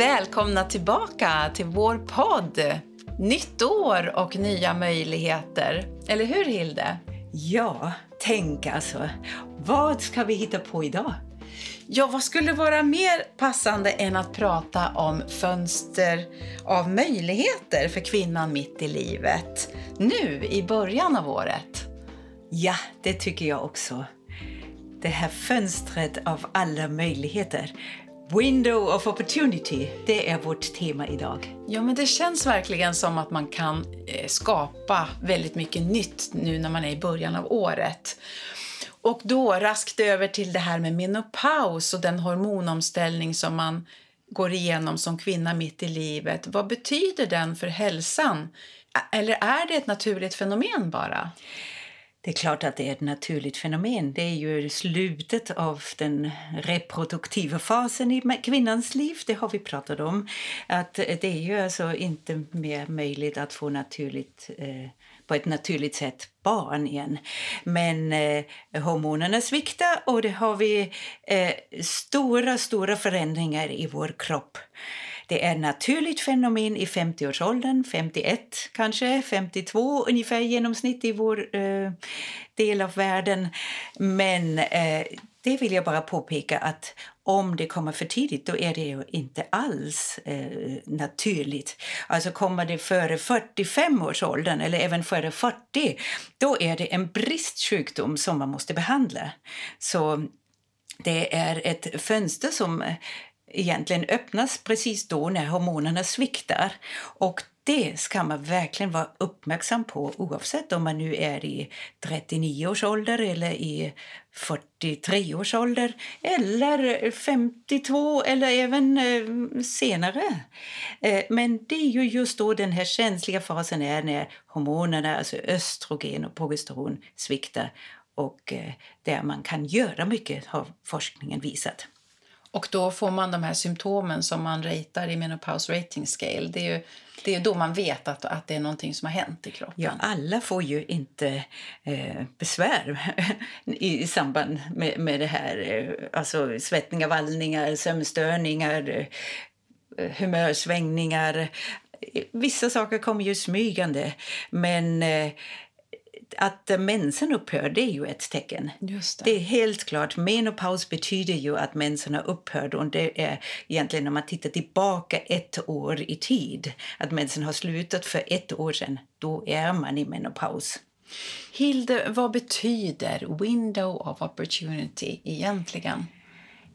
Välkomna tillbaka till vår podd. Nytt år och nya möjligheter. Eller hur, Hilde? Ja, tänk alltså. Vad ska vi hitta på idag? Ja, vad skulle vara mer passande än att prata om fönster av möjligheter för kvinnan mitt i livet? Nu, i början av året. Ja, det tycker jag också. Det här fönstret av alla möjligheter. Window of opportunity, det är vårt tema idag. Ja, men det känns verkligen som att man kan eh, skapa väldigt mycket nytt nu när man är i början av året. Och då raskt över till det här med menopaus och den hormonomställning som man går igenom som kvinna mitt i livet. Vad betyder den för hälsan? Eller är det ett naturligt fenomen bara? Det är klart att det är ett naturligt fenomen. Det är ju slutet av den reproduktiva fasen i kvinnans liv. Det har vi pratat om. Att det är ju alltså inte mer möjligt att få naturligt eh, på ett naturligt sätt barn igen. Men eh, hormonerna sviktar och det har vi eh, stora, stora förändringar i vår kropp. Det är ett naturligt fenomen i 50-årsåldern, 51 kanske, 52 ungefär genomsnitt i vår eh, del av världen. Men eh, det vill jag bara påpeka att om det kommer för tidigt då är det ju inte alls eh, naturligt. Alltså kommer det före 45 års åldern eller även före 40 då är det en bristsjukdom som man måste behandla. Så det är ett fönster som egentligen öppnas precis då när hormonerna sviktar. Och det ska man verkligen vara uppmärksam på oavsett om man nu är i 39 års ålder eller i 43 års ålder eller 52 eller även eh, senare. Eh, men det är ju just då den här känsliga fasen är när hormonerna, alltså östrogen och progesteron, sviktar och eh, där man kan göra mycket har forskningen visat. Och då får man de här symptomen som man ratar i Menopaus Rating Scale. Det är ju det är då man vet att, att det är någonting som har hänt i kroppen. Ja, alla får ju inte eh, besvär i, samband med, med det här. Eh, alltså svettningar, vallningar, sömnstörningar, eh, humörsvängningar. Eh, vissa saker kommer ju smygande, men eh, att mensen upphör, det är ju ett tecken. Just det. det. är helt klart. Menopaus betyder ju att mensen har upphört och det är egentligen när man tittar tillbaka ett år i tid, att mensen har slutat för ett år sedan, då är man i menopaus. Hilde, vad betyder window of opportunity egentligen?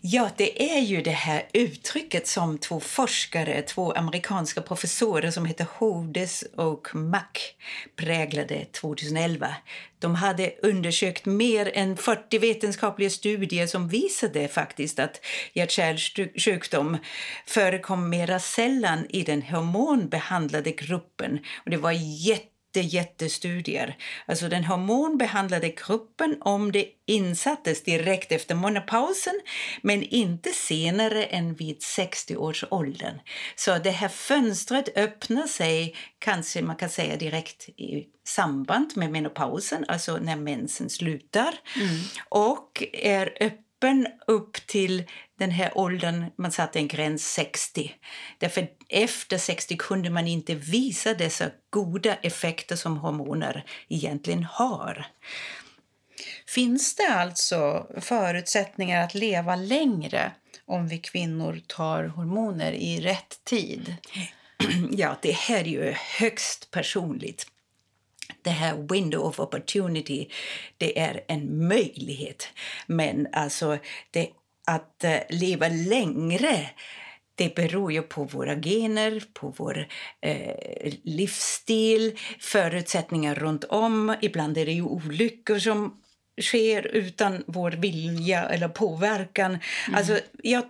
Ja, det är ju det här uttrycket som två forskare, två amerikanska professorer som heter Hodes och Mack präglade 2011. De hade undersökt mer än 40 vetenskapliga studier som visade faktiskt att hjärt-kärlsjukdom förekom mera sällan i den hormonbehandlade gruppen. Och det var jätte jättestudier. Alltså den hormonbehandlade gruppen om det insattes direkt efter menopausen men inte senare än vid 60 års åldern. Så det här fönstret öppnar sig kanske man kan säga direkt i samband med menopausen, alltså när mensen slutar mm. och är öppen upp till den här åldern, man satte en gräns 60. Därför efter 60 kunde man inte visa dessa goda effekter som hormoner egentligen har. Finns det alltså förutsättningar att leva längre om vi kvinnor tar hormoner i rätt tid? Ja, det här är ju högst personligt. Det här window of opportunity, det är en möjlighet. Men alltså, det att eh, leva längre det beror ju på våra gener, på vår eh, livsstil, förutsättningar runt om. Ibland är det ju olyckor som sker utan vår vilja eller påverkan. Mm. Alltså, jag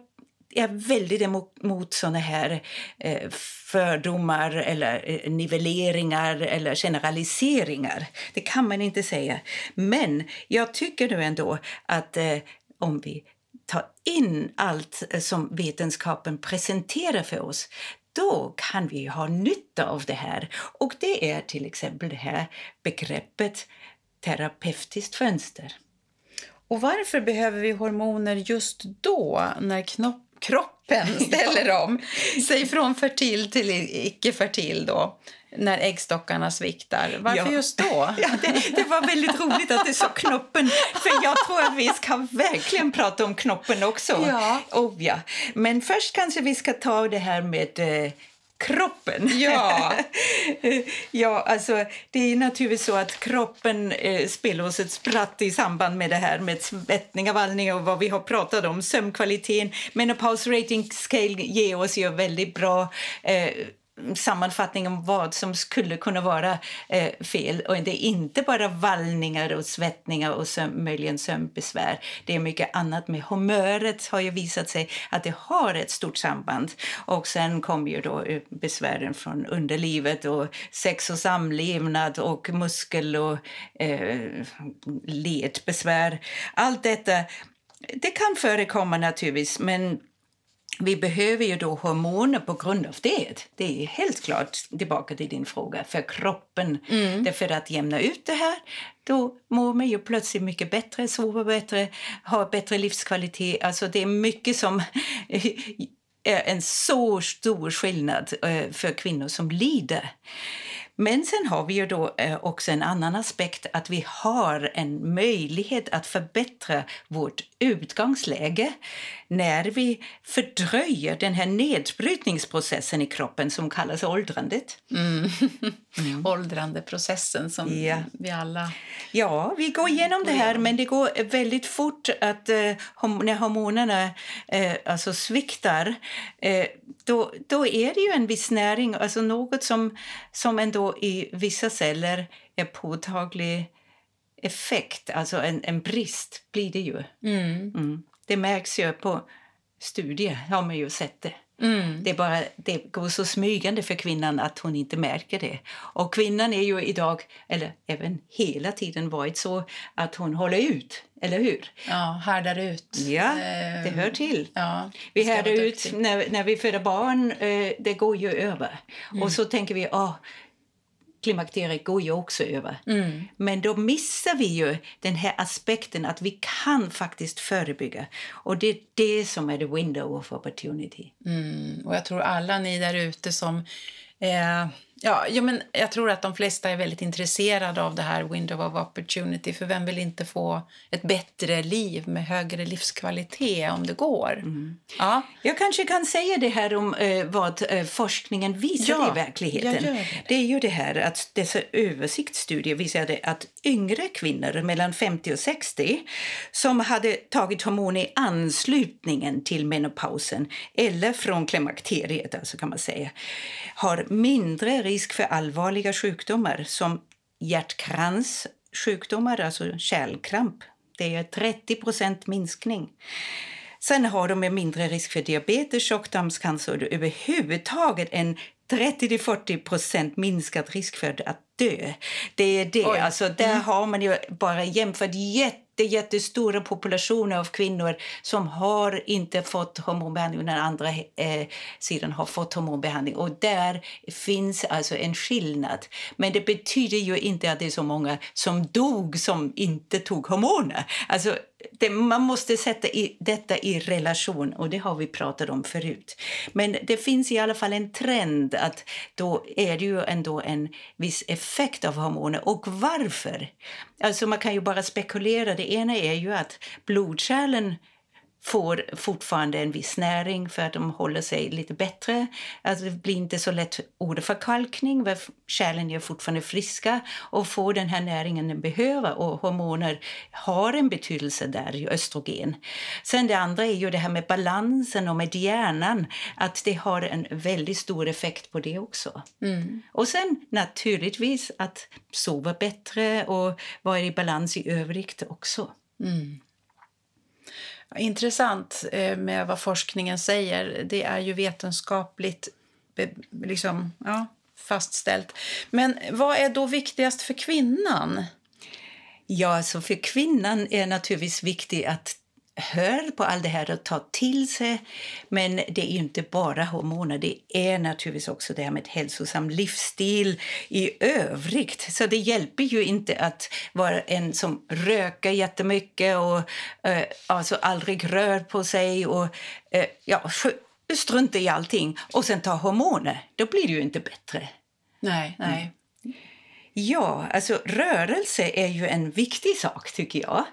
är väldigt emot, emot såna här eh, fördomar eller eh, nivelleringar eller generaliseringar. Det kan man inte säga. Men jag tycker nu ändå att eh, om vi tar in allt eh, som vetenskapen presenterar för oss då kan vi ha nytta av det här. Och det är till exempel det här begreppet terapeutiskt fönster. Och varför behöver vi hormoner just då, när kroppen ställer om sig från fertil till icke-fertil då när äggstockarna sviktar. Varför ja. just då? Ja, det, det, var väldigt roligt att du sa knoppen, för jag tror att vi ska verkligen prata om knoppen också. Ja. Oh, ja. Men först kanske vi ska ta det här med eh, kroppen. Ja. ja, alltså det är naturligtvis så att kroppen eh, spelar oss ett spratt i samband med det här med svettningar, vallningar och vad vi har pratat om, sömnkvaliteten. Menopause rating scale ger oss ju väldigt bra eh, sammanfattning om vad som skulle kunna vara eh, fel. Och det är inte bara vallningar och svettningar och söm, möjligen sömnbesvär. Det är mycket annat med humöret har ju visat sig att det har ett stort samband. Och sen kommer ju då besvären från underlivet och sex och samlevnad och muskel och eh, ledbesvär. Allt detta det kan förekomma naturligtvis, men vi behöver ju då hormoner på grund av det. Det är helt klart, tillbaka till din fråga, för kroppen. Mm. Därför att jämna ut det här, då mår man ju plötsligt mycket bättre, sover bättre, har bättre livskvalitet. Alltså det är mycket som är en så stor skillnad eh, för kvinnor som lider. Men sen har vi ju då eh, också en annan aspekt att vi har en möjlighet att förbättra vårt utgångsläge när vi fördröjer den här nedbrytningsprocessen i kroppen som kallas åldrandet. Mm. mm. Åldrandeprocessen som ja. vi alla... Ja, vi går igenom det här, men det går väldigt fort att eh, när hormonerna eh, alltså sviktar eh, då, då är det ju en viss näring, alltså något som, som ändå i vissa celler är påtaglig effekt, alltså en, en brist blir det ju. Mm. Mm. Det märks ju på studier, har man ju sett det. Mm. Det, bara, det går så smygande för kvinnan att hon inte märker det. Och kvinnan är ju idag, eller även hela tiden varit så att hon håller ut, eller hur? Ja, härdar ut. Ja, det hör till. Ja, vi härdar ut när, när vi föder barn, eh, det går ju över. Mm. Och så tänker vi, ah, klimakteriet går ju också över. Mm. Men då missar vi ju den här aspekten att vi kan faktiskt förebygga. Och det är det som är the window of opportunity. Mm. Och jag tror alla ni där ute som eh, Ja, ja, men jag tror att de flesta är väldigt intresserade av det här window of opportunity. För vem vill inte få ett bättre liv med högre livskvalitet om det går? Mm. Ja. Jag kanske kan säga det här om eh, vad eh, forskningen visar ja, i verkligheten. Det. det. är ju det här att dessa översiktsstudier visade att yngre kvinnor mellan 50 och 60 som hade tagit hormon i anslutningen till menopausen eller från klimakteriet, alltså kan man säga, har mindre risk risk för allvarliga sjukdomar som hjärtkranssjukdomar, alltså kärlkramp. Det är 30% minskning. Sen har de en mindre risk för diabetes, tjocktarmscancer och överhuvudtaget en 30-40% minskad risk för att dö. Det är det. Alltså, där mm. har man ju bara jämfört jätte jätte, jättestora populationer av kvinnor som har inte fått hormonbehandling och den andra eh, sidan har fått hormonbehandling. Och där finns alltså en skillnad. Men det betyder ju inte att det är så många som dog som inte tog hormoner. Alltså, det, man måste sätta i, detta i relation, och det har vi pratat om förut. Men det finns i alla fall en trend att då är det ju ändå en viss effekt effekt av hormoner. Och varför? Alltså man kan ju bara spekulera. Det ena är ju att blodkärlen får fortfarande en viss näring för att de håller sig lite bättre. Alltså det blir inte så lätt åderförkalkning, kärlen är fortfarande friska och får den här näringen de behöver. Och hormoner har en betydelse där, östrogen. Sen det andra är ju det här med balansen och med hjärnan, att det har en väldigt stor effekt på det också. Mm. Och sen naturligtvis att sova bättre och vara i balans i övrigt också. Mm. Intressant eh, med vad forskningen säger. Det är ju vetenskapligt liksom, ja, fastställt. Men vad är då viktigast för kvinnan? Ja, alltså för kvinnan är naturligtvis viktigt att hör på allt det här och tar till sig. Men det är inte bara hormoner, det är naturligtvis också det här med hälsosam livsstil i övrigt. Så det hjälper ju inte att vara en som röker jättemycket och eh, alltså aldrig rör på sig och eh, ja, strunta i allting och sen ta hormoner. Då blir det ju inte bättre. Nej, nej. Mm. Ja, alltså rörelse är ju en viktig sak tycker jag.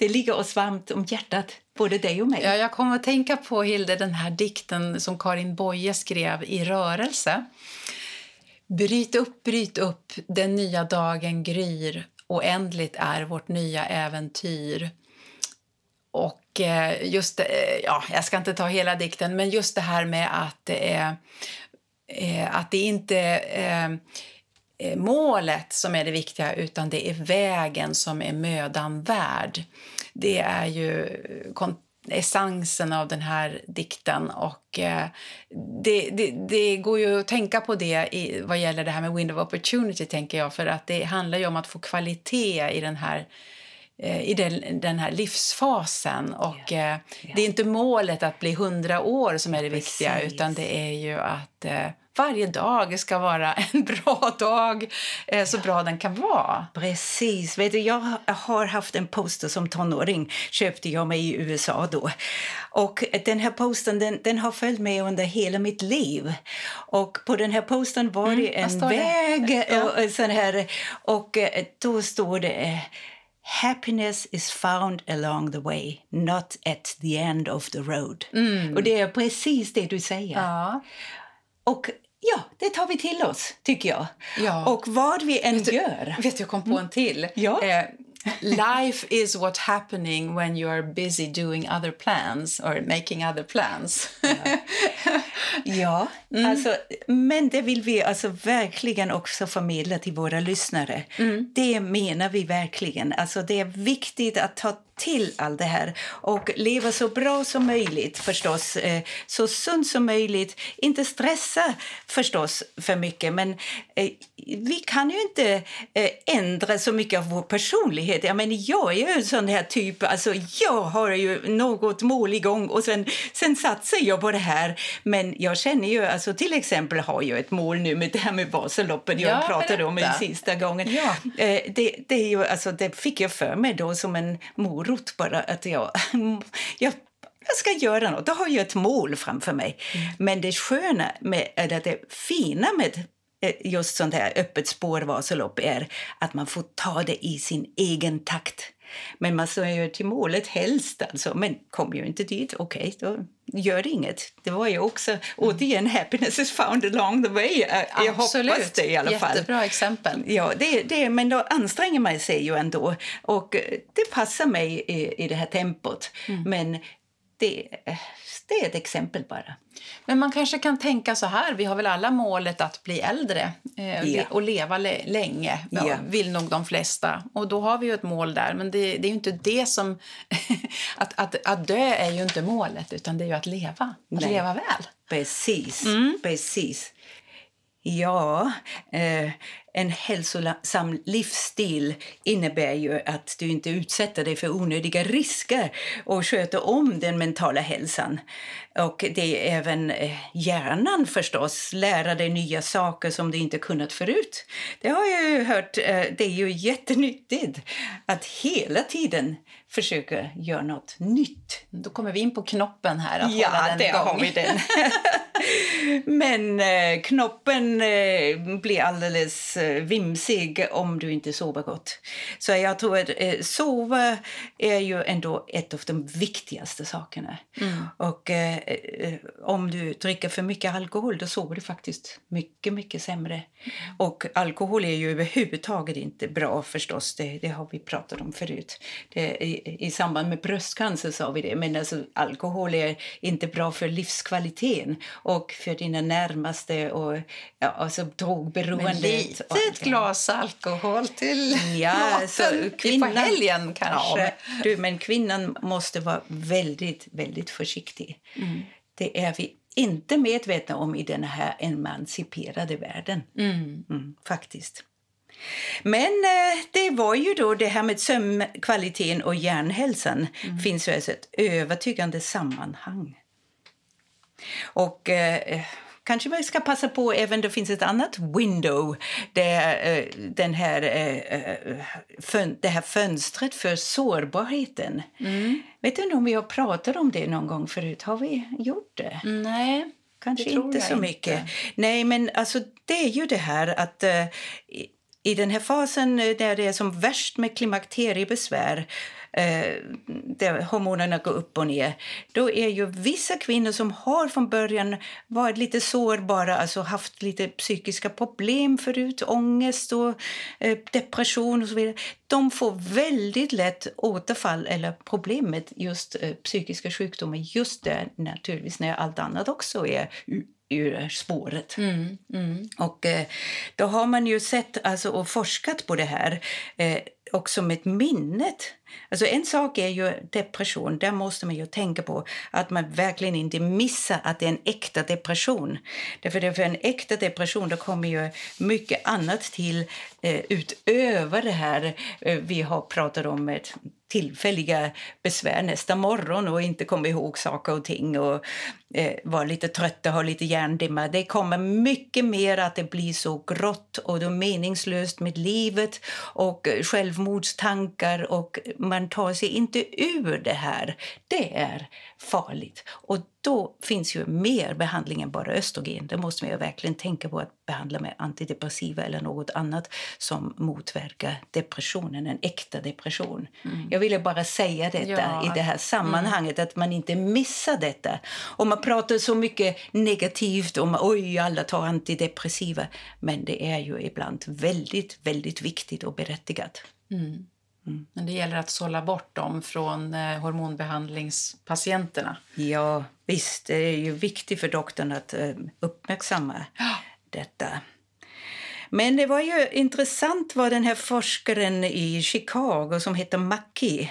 Det ligger oss varmt om hjärtat, både dig och mig. Ja, jag kommer att tänka på Hilde, den här dikten som Karin Boye skrev i Rörelse. Bryt upp, bryt upp, den nya dagen gryr oändligt är vårt nya äventyr. Och eh, just, eh, ja, jag ska inte ta hela dikten, men just det här med att det är, eh, att det inte är eh, målet som är det viktiga utan det är vägen som är mödan värd. Det är ju essensen av den här dikten. Och eh, det, det, det, går ju att tänka på det i, vad gäller det här med window of opportunity, tänker jag. För att det handlar ju om att få kvalitet i den här eh, i den, den här livsfasen. Och. Yeah. Det är inte målet att bli hundra år som är det Precis. viktiga utan det är ju att eh, varje dag ska vara en bra dag, eh, så bra den kan vara. Precis. Vet du, jag har haft en poster som tonåring, köpte jag mig i USA då. Och den här posten den, den har följt med under hela mitt liv. Och på den här posten var mm, det en väg det? och, och, sån här, och eh, då står det eh, Happiness is found along the way, not at the end of the road. Mm. Och det är precis det du säger. Ja. Och Ja, det tar vi till oss, tycker jag. Ja. Och vad vi än vet du, gör... Vet jag kom på en till. Ja. Eh, life is what happening when you are busy doing other plans or making other plans. ja, ja mm. alltså, men det vill vi alltså verkligen också förmedla till våra lyssnare. Mm. Det menar vi verkligen. Alltså, det är viktigt att ta till allt det här och leva så bra som möjligt förstås, eh, så sunt som möjligt. Inte stressa förstås för mycket, men eh, vi kan ju inte eh, ändra så mycket av vår personlighet. Jag, menar, jag är ju en sån här typ, alltså jag har ju något mål igång och sen, sen satsar jag på det här. Men jag känner ju, alltså till exempel har jag ett mål nu med det här med Vasaloppen jag ja, pratade om den sista gången. Ja. Det, det, är ju, alltså, det fick jag för mig då som en morot morot bara. Att jag, jag, jag ska göra något. Då har jag ett mål framför mig. Mm. Men det sköna, med, eller det fina med eh, just sånt här öppet spår Vasalopp är att man får ta det i sin egen takt. Men man ska ju till målet helst, alltså. men kommer ju inte dit, okej, okay, då gör inget. Det var ju också, mm. återigen, happiness is found along the way. Jag Absolut. hoppas det i alla fall. Jättebra exempel. Ja, det, det, men då anstränger man sig ju ändå. Och det passar mig i, i det här tempot. Mm. Men det, det är ett exempel bara. Men man kanske kan tänka så här, vi har väl alla målet att bli äldre eh, ja. och leva länge, ja, vill nog de flesta. Och då har vi ju ett mål där, men det, det är ju inte det som... att, att, att dö är ju inte målet, utan det är att leva, att Nej. leva väl. Precis, mm. precis. Ja, eh, en hälsosam livsstil innebär ju att du inte utsätter dig för onödiga risker och sköter om den mentala hälsan. Och det är även eh, hjärnan förstås, lära dig nya saker som du inte kunnat förut. Det har jag ju hört, eh, det är ju jättenyttigt att hela tiden försöka göra något nytt. Då kommer vi in på knoppen här, att ja, hålla den där har vi den. Men eh, knoppen eh, blir alldeles eh, vimsig om du inte sover gott. Så jag tror att eh, sova är ju ändå ett av de viktigaste sakerna. Mm. Och eh, eh, om du dricker för mycket alkohol då sover du faktiskt mycket, mycket sämre. Mm. Och alkohol är ju överhuvudtaget inte bra förstås. Det, det har vi pratat om förut. Det, i, samband med bröstcancer sa vi det. Men alltså, alkohol är inte bra för livskvaliteten och för dina närmaste och ja, alltså drogberoendet. litet glas alkohol till ja, maten så kvinnan, på helgen kanske. Ja, men, du, men kvinnan måste vara väldigt, väldigt försiktig. Mm. Det är vi inte medvetna om i den här emanciperade världen. Mm. Mm, faktiskt. Men eh, det var ju då det här med sömnkvaliteten och hjärnhälsan mm. finns ju alltså ett övertygande sammanhang. Och eh, kanske vi ska passa på även det finns ett annat window där eh, den här, eh, eh, fön, det här fönstret för sårbarheten. Mm. Vet du om vi har pratat om det någon gång förut? Har vi gjort det? Nej. Kanske inte så mycket. Nej, men alltså det är ju det här att uh, i den här fasen eh, där det är som värst med klimakteriebesvär eh, där hormonerna går upp och ner då är ju vissa kvinnor som har från början varit lite sårbara, alltså haft lite psykiska problem förut, ångest och eh, depression och så vidare. De får väldigt lätt återfall eller problem med just psykiska sjukdomar just där naturligtvis när allt annat också är ur spåret. Mm, mm. Och eh, då har man ju sett alltså, och forskat på det här eh, också med minnet. Alltså en sak är ju depression. Där måste man ju tänka på att man verkligen inte missar att det är en äkta depression. Därför för en äkta depression då kommer ju mycket annat till eh, utöver det här eh, vi har pratat om med tillfälliga besvär nästa morgon och inte komma ihåg saker och ting och eh, vara lite trött och ha lite hjärndimma. Det kommer mycket mer att det blir så grått och då meningslöst med livet och eh, självmordstankar och man tar sig inte ur det här. Det är farligt. Och då finns ju mer behandling än bara östrogen. Det måste man ju verkligen tänka på att behandla med antidepressiva eller något annat som motverkar depressionen, en äkta depression. Mm. Jag ville bara säga detta ja. i det här sammanhanget, mm. att man inte missar detta. Och man pratar så mycket negativt om oj, alla tar antidepressiva. Men det är ju ibland väldigt, väldigt viktigt och berättigat. Mm. Mm. Men det gäller att sålla bort dem från eh, hormonbehandlingspatienterna. Ja, visst. Det är ju viktigt för doktorn att eh, uppmärksamma ja. detta. Men det var ju intressant vad den här forskaren i Chicago som heter Mackie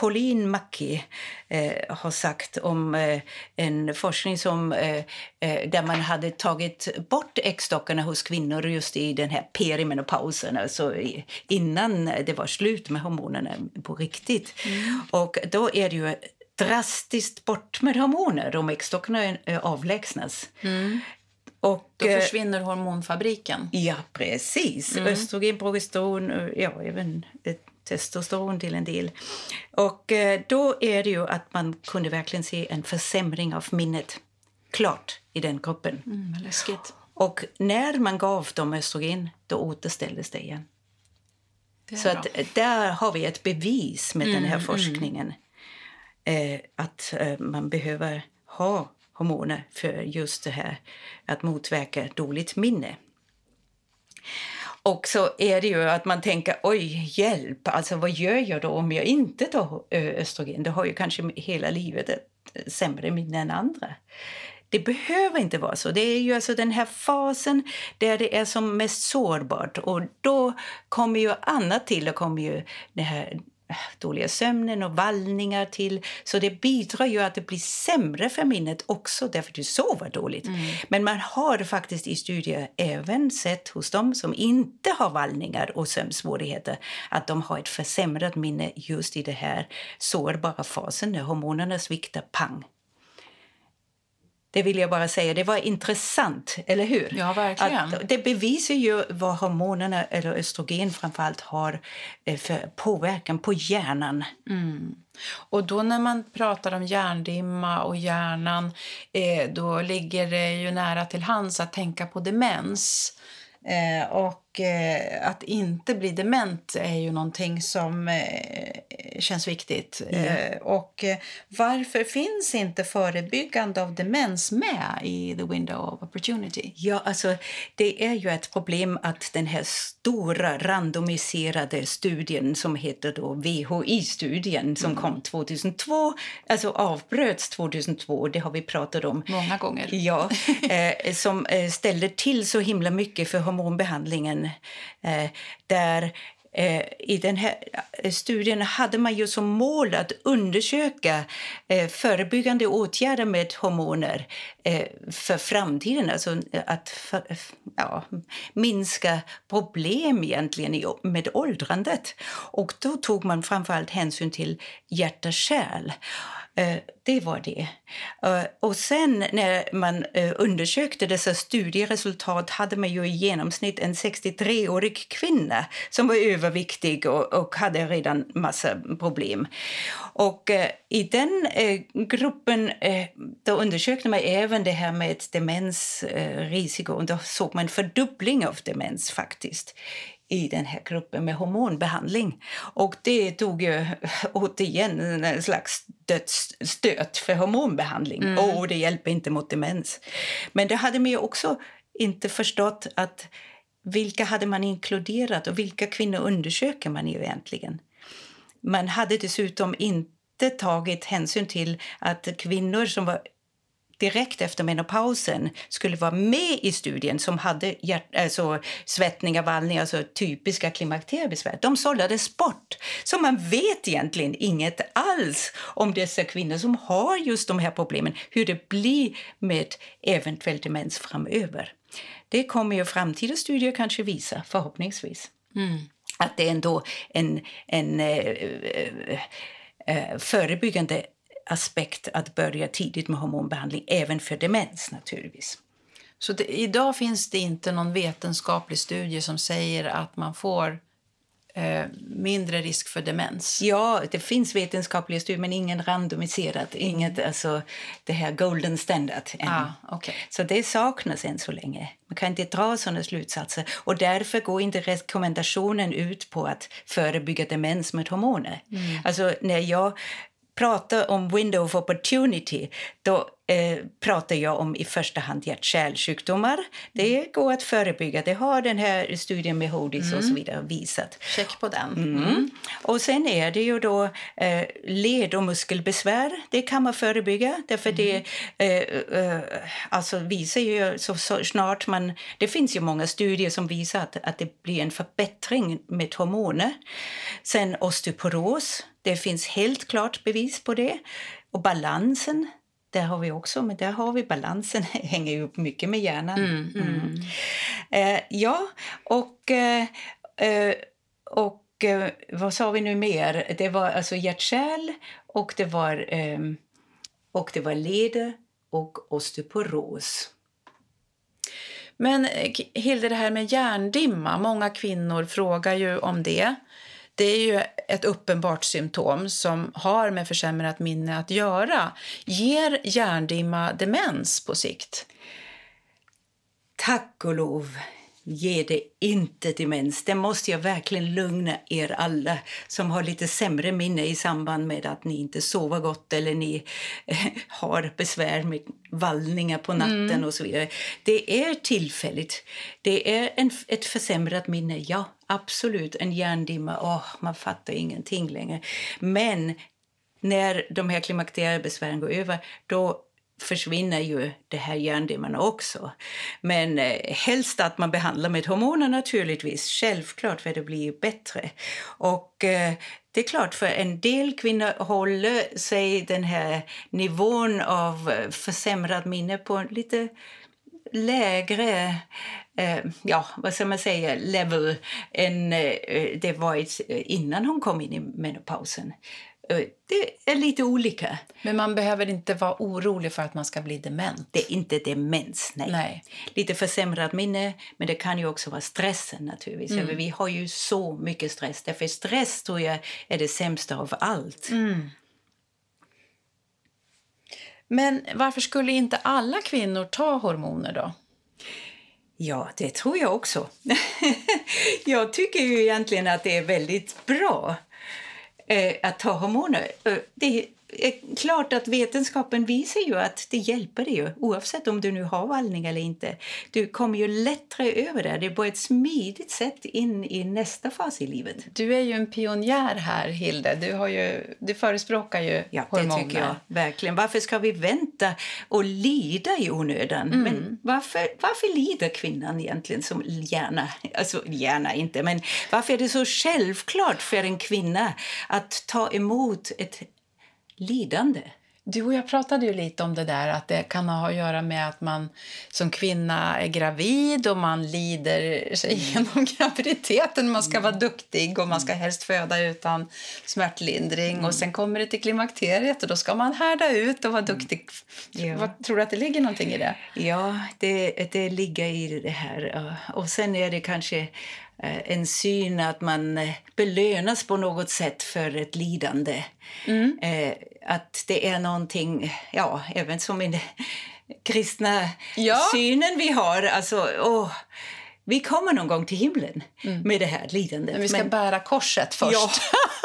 Pauline Mackie eh, har sagt om eh, en forskning som, eh, eh, där man hade tagit bort äggstockarna hos kvinnor just i den här perimenopausen, alltså innan det var slut med hormonerna på riktigt. Mm. Och då är det ju drastiskt bort med hormoner om äggstockarna avlägsnas. Mm. Och, Då eh, försvinner hormonfabriken. Ja, precis. Mm. Östrogen, progesteron, ja, även testosteron till en del. Och eh, då är det ju att man kunde verkligen se en försämring av minnet klart i den gruppen. Mm, läskigt. Och när man gav dem östrogen, då återställdes det igen. Det Så att, där har vi ett bevis med mm, den här mm, mm. forskningen. Eh, att eh, man behöver ha hormoner för just det här att motverka dåligt minne. Och så är det ju att man tänker oj, hjälp, alltså vad gör jag då om jag inte tar eh, östrogen? Då har ju kanske hela livet ett eh, sämre minne än andra. Det behöver inte vara så. Det är ju alltså den här fasen där det är som mest sårbart och då kommer ju annat till. Då kommer ju det här dåliga sömnen och vallningar till. Så det bidrar ju att det blir sämre för minnet också därför du sover dåligt. Mm. Men man har faktiskt i studier även sett hos dem som inte har vallningar och sömnsvårigheter att de har ett försämrat minne just i den här sårbara fasen när hormonerna sviktar pang. Det vill jag bara säga. Det var intressant, eller hur? Ja, verkligen. Att det bevisar ju vad hormonerna, eller östrogen framförallt, har eh, för påverkan på hjärnan. Mm. Och då när man pratar om hjärndimma och hjärnan, eh, då ligger det ju nära till hands att tänka på demens. Eh, och eh, att inte bli dement är ju någonting som eh, känns viktigt. Mm. och varför finns inte förebyggande av demens med i the window of opportunity? Ja, alltså det är ju ett problem att den här stora randomiserade studien som heter då VHI-studien som mm. kom 2002, alltså avbröts 2002, det har vi pratat om. Många gånger. Ja, som ställde till så himla mycket för hormonbehandlingen eh, där eh, i den här eh, studien hade man ju som mål att undersöka eh, förebyggande åtgärder med hormoner för framtiden. Alltså att för, ja, minska problem egentligen med åldrandet. Och då tog man framförallt hänsyn till hjärta-kärl. Eh, det var det. Eh, och sen när man eh, undersökte dessa studieresultat hade man ju i genomsnitt en 63-årig kvinna som var överviktig och, och hade redan massa problem. Och i den gruppen då undersökte man även det här med demensrisiko och då såg man en fördubbling av demens faktiskt i den här gruppen med hormonbehandling. Och det tog ju återigen en slags dödsstöt för hormonbehandling. Mm. Och det hjälper inte mot demens. Men det hade man ju också inte förstått att vilka hade man inkluderat och vilka kvinnor undersöker man ju egentligen? Man hade dessutom inte tagit hänsyn till att kvinnor som var direkt efter menopausen skulle vara med i studien som hade hjärt, alltså svettningar, vallningar, alltså typiska klimakteriebesvär. De sållades bort. Så man vet egentligen inget alls om dessa kvinnor som har just de här problemen, hur det blir med eventuell demens framöver. Det kommer ju framtida studier kanske visa, förhoppningsvis. Mm. Att det är ändå en, en äh, äh, förebyggande aspekt att börja tidigt med hormonbehandling, även för demens naturligtvis. Så det, idag finns det inte någon vetenskaplig studie som säger att man får eh, mindre risk för demens? Ja, det finns vetenskapliga studier men ingen randomiserad, inget alltså det här golden standard. Ah, okay. Så det saknas än så länge. Man kan inte dra sådana slutsatser och därför går inte rekommendationen ut på att förebygga demens med hormoner. Mm. Alltså när jag pratar om window of opportunity då eh, pratar jag om i första hand hjärt-kärlsjukdomar. Det mm. går att förebygga. Det har den här studien med Hodis mm. och så mm. vidare visat. Check på den. Mm. mm. Och sen är det ju då eh, led och muskelbesvär. Det kan man förebygga därför det mm. eh, eh, alltså visar ju så, så, snart man... Det finns ju många studier som visar att, att det blir en förbättring med hormoner. Sen osteoporos. Det finns helt klart bevis på det. Och balansen där har vi också, men där har vi balansen, hänger ju mycket med hjärnan. Mm, mm. mm. Eh, ja, och, eh, eh och eh, vad sa vi nu mer? Det var alltså hjärtkärl och det var, eh, och det var leder och osteoporos. Men eh, Hilde, det här med hjärndimma, många kvinnor frågar ju om det. Det är ju ett uppenbart symptom som har med försämrat minne att göra. Ger hjärndimma demens på sikt? Tack och lov ger det inte demens. Det måste jag verkligen lugna er alla som har lite sämre minne i samband med att ni inte sover gott eller ni eh, har besvär med vallningar på natten mm. och så vidare. Det är tillfälligt. Det är en, ett försämrat minne, ja, absolut. En hjärndimma, oh, man fattar ingenting längre. Men när de här klimakteriebesvären går över, då försvinner ju det här hjärndimmarna också. Men eh, helst att man behandlar med hormoner naturligtvis, självklart för det blir bättre. Och eh, det är klart, för en del kvinnor håller sig den här nivån av eh, försämrat minne på en lite lägre eh, ja, vad ska man säga, level än eh, det var innan hon kom in i menopausen. Eh, det är lite olika. Men man behöver inte vara orolig för att man ska bli dement? Det är inte demens, nej. nej. Lite försämrat minne, men det kan ju också vara stressen naturligtvis. Mm. Vi har ju så mycket stress. Därför stress tror jag är det sämsta av allt. Mm. Men varför skulle inte alla kvinnor ta hormoner då? Ja, det tror jag också. jag tycker ju egentligen att det är väldigt bra eh, att ta hormoner. Eh, det, är klart att vetenskapen visar ju att det hjälper dig ju, oavsett om du nu har vallning eller inte. Du kommer ju lättare över det. Det är på ett smidigt sätt in i nästa fas i livet. Du är ju en pionjär här, Hilde. Du, har ju, du förespråkar ju Ja, hormoner. det tycker jag verkligen. Varför ska vi vänta och lida i onödan? Mm. Men varför, varför lider kvinnan egentligen som gärna? Alltså gärna inte, men varför är det så självklart för en kvinna att ta emot ett lidande? Du och jag pratade ju lite om det där att det kan ha att göra med att man som kvinna är gravid och man lider sig igenom graviditeten. Man ska vara duktig och man ska helst föda utan smärtlindring. Och sen kommer det till klimakteriet och då ska man härda ut och vara duktig. Ja. Tror du att det ligger någonting i det? Ja, det, det ligger i det här. Och sen är det kanske en syn att man eh, belönas på något sätt för ett lidande. Eh, att det är någonting, ja, även som i den kristna Ja. synen vi har. Alltså, åh, vi kommer någon gång till himlen med det här lidandet. Men vi ska Men- bära korset först. Ja.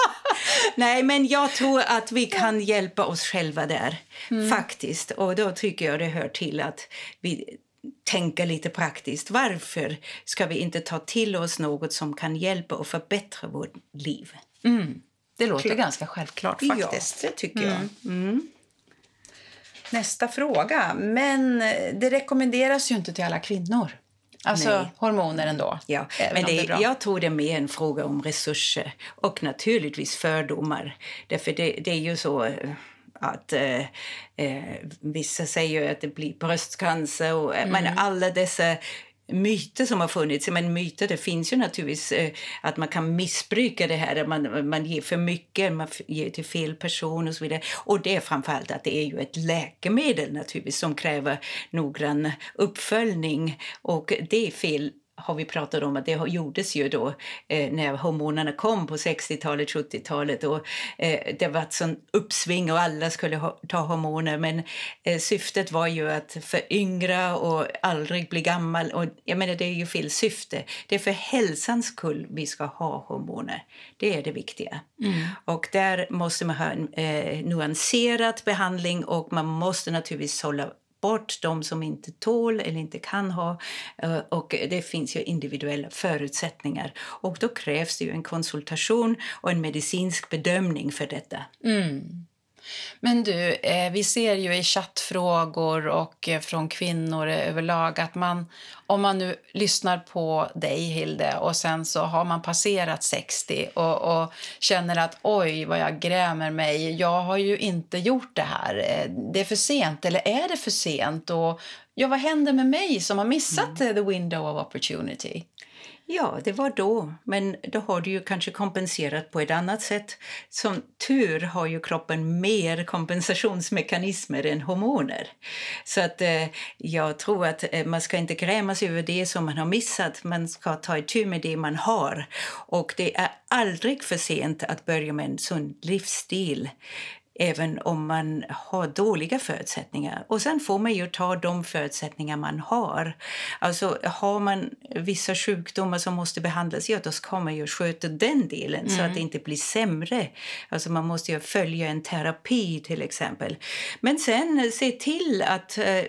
Nej, men jag tror att vi kan hjälpa oss själva där, faktiskt. Och då tycker jag det hör till att vi tänker lite praktiskt. Varför ska vi inte ta till oss något som kan hjälpa och förbättra vårt liv? Det låter ganska självklart faktiskt. Ja, det tycker jag. Mm. Nästa fråga. Men eh, det rekommenderas ju inte till alla kvinnor. Alltså Nej. hormoner ändå. Ja, men det, är bra. jag tror det är mer en fråga om resurser och naturligtvis fördomar. Därför det, det är ju så eh, att eh, eh, vissa säger att det blir bröstcancer och mm. men alla dessa myter som har funnits. Men myter, det finns ju naturligtvis eh, att man kan missbruka det här, att man, man ger för mycket, man ger till fel person och så vidare. Och det är framförallt att det är ju ett läkemedel naturligtvis som kräver noggrann uppföljning och det är fel har vi pratat om att det gjordes ju då eh, när hormonerna kom på 60-talet, 70-talet och eh, det var ett sån uppsving och alla skulle ha, ta hormoner men eh, syftet var ju att föryngra och aldrig bli gammal och jag menar det är ju fel syfte. Det är för hälsans skull vi ska ha hormoner. Det är det viktiga. Och där måste man ha en eh, nuanserad behandling och man måste naturligtvis hålla bort de som inte tål eller inte kan ha. Eh, och det finns ju individuella förutsättningar. Och då krävs det ju en konsultation och en medicinsk bedömning för detta. Mm. Men du, eh, vi ser ju i chattfrågor och eh, från kvinnor överlag att man, om man nu lyssnar på dig, Hilde, och sen så har man passerat 60 och, och känner att oj, vad jag grämer mig. Jag har ju inte gjort det här. Eh, Det är för sent, eller är det för sent? Och ja, vad händer med mig som har missat eh, the window of opportunity? Ja, det var då. Men då har du ju kanske kompenserat på ett annat sätt. Som tur har ju kroppen mer kompensationsmekanismer än hormoner. Så att eh, jag tror att eh, man ska inte gräma sig över det som man har missat. Man ska ta itu med det man har. Och det är aldrig för sent att börja med en sund livsstil även om man har dåliga förutsättningar. Och sen får man ju ta de förutsättningar man har. Alltså har man vissa sjukdomar som måste behandlas, ja då ska man ju sköta den delen så att det inte blir sämre. Alltså man måste ju följa en terapi till exempel. Men sen eh, se till att eh,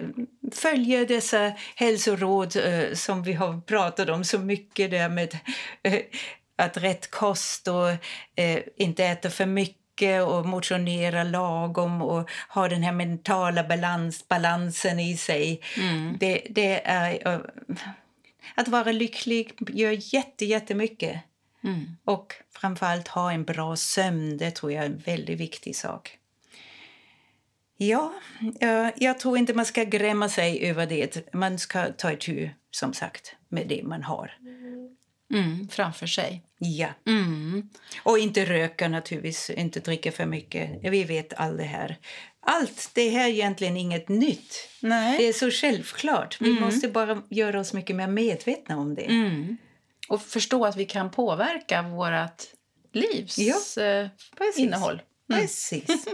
följa dessa hälsoråd eh, som vi har pratat om så mycket där med eh, att rätt kost och eh, inte äta för mycket och motionera lagom och ha den här mentala balans, balansen i sig. Det, det är... eh, att vara lycklig gör jätte, jättemycket. Och framförallt ha en bra sömn, det tror jag är en väldigt viktig sak. Ja, eh, jag tror inte man ska gräma sig över det. Man ska ta itu, som sagt, med det man har. Mm, framför sig. Ja. Mm. Och inte röka naturligtvis, inte dricka för mycket. Vi vet allt det här. Allt det här är egentligen inget nytt. Nej. Det är så självklart. Vi måste bara göra oss mycket mer medvetna om det. Mm. Och förstå att vi kan påverka vårt livs Ja, eh, Precis. innehåll. Precis.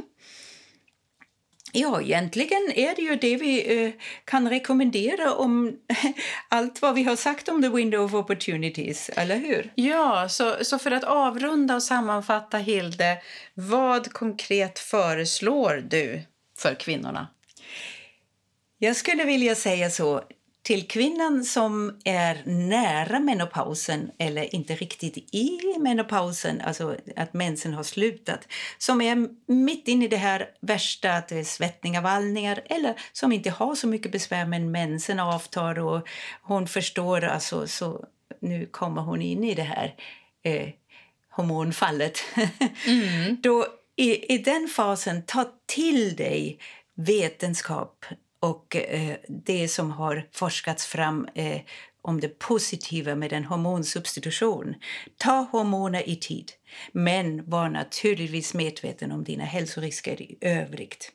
Ja, egentligen är det ju det vi eh, kan rekommendera om allt vad vi har sagt om the window of opportunities, eller hur? Ja, så, så för att avrunda och sammanfatta, Hilde, vad konkret föreslår du för kvinnorna? Jag skulle vilja säga så till kvinnan som är nära menopausen eller inte riktigt i menopausen, alltså att mensen har slutat, som är mitt inne i det här värsta, att det är svettningar, vallningar eller som inte har så mycket besvär men mensen avtar och hon förstår, alltså, så nu kommer hon in i det här eh, hormonfallet. Mm. Då, i, I den fasen, ta till dig vetenskap och eh, det som har forskats fram eh, om det positiva med en hormonsubstitution. Ta hormoner i tid, men var naturligtvis medveten om dina hälsorisker i övrigt.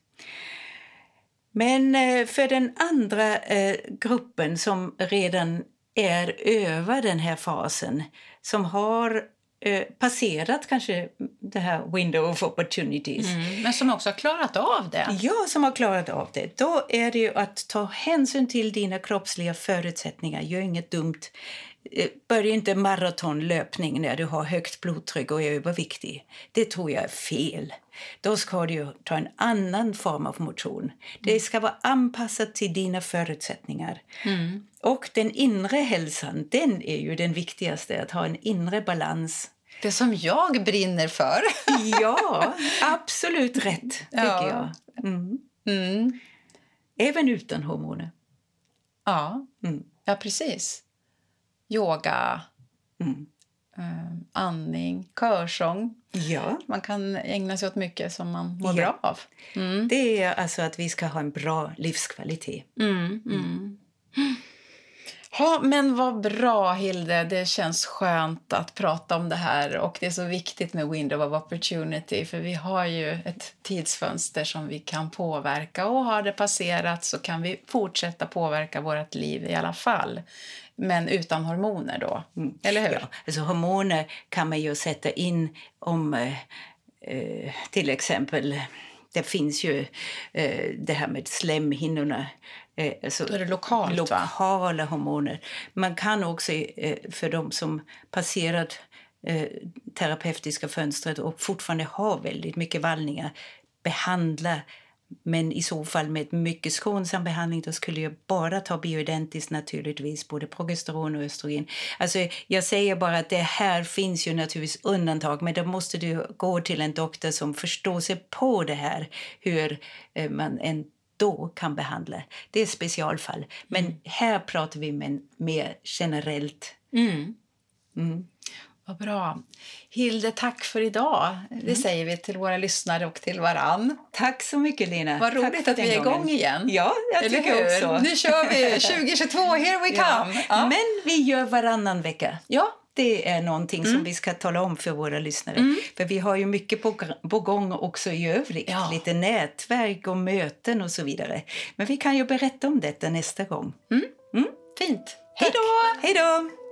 Men eh, för den andra eh, gruppen som redan är över den här fasen som har eh, passerat kanske det här window of opportunities. Mm, men som också har klarat av det. Ja, som har klarat av det. Då är det ju att ta hänsyn till dina kroppsliga förutsättningar. Gör inget dumt. Eh, börja inte maratonlöpning när du har högt blodtryck och är överviktig. Det tror jag är fel. Då ska du ta en annan form av motion. Det ska vara anpassat till dina förutsättningar. Mm. Och den inre hälsan, den är ju den viktigaste. Att ha en inre balans. Det som jag brinner för. ja, absolut rätt, tycker ja. jag. Mm. Mm. Även utan hormoner. Ja, mm. ja precis. Yoga, mm. eh, andning, körsång. Ja. Man kan ägna sig åt mycket som man mår ja. bra av. Mm. Det är alltså att vi ska ha en bra livskvalitet. Ja, men vad bra, Hilde. Det känns skönt att prata om det här. Och Det är så viktigt med window of opportunity, för vi har ju ett tidsfönster som vi kan påverka. Och Har det passerat så kan vi fortsätta påverka vårt liv i alla fall men utan hormoner. då. Mm. Eller hur? Ja, alltså hormoner kan man ju sätta in om eh, eh till exempel det finns ju eh, det här med slemhinnorna. Eh, alltså Då är det lokalt, lokala va? hormoner. Man kan också, eh, för de som passerat eh, terapeutiska fönstret och fortfarande har väldigt mycket vallningar behandla men i så fall med mycket skonsam behandling då skulle jag bara ta bioidentiskt naturligtvis, både progesteron och östrogen. Alltså, jag säger bara att det här finns ju naturligtvis undantag men då måste du gå till en doktor som förstår sig på det här, hur eh, man ändå kan behandla. Det är specialfall. Men mm. här pratar vi med mer generellt. Mm. Mm. Vad bra. Hilde, tack för idag. Det mm. säger vi till våra lyssnare och till varann. Tack så mycket, Lina. Vad roligt att vi är igång igen. Ja, jag Eller tycker hur? också. Nu kör vi 2022, here we come! Ja. Ja. Men vi gör varannan vecka. Ja. Det är någonting mm. som vi ska tala om för våra lyssnare. Mm. För vi har ju mycket på, på gång också i övrigt. Ja. Lite nätverk och möten och så vidare. Men vi kan ju berätta om detta nästa gång. Mm. mm. Fint. Hej då! Hej då!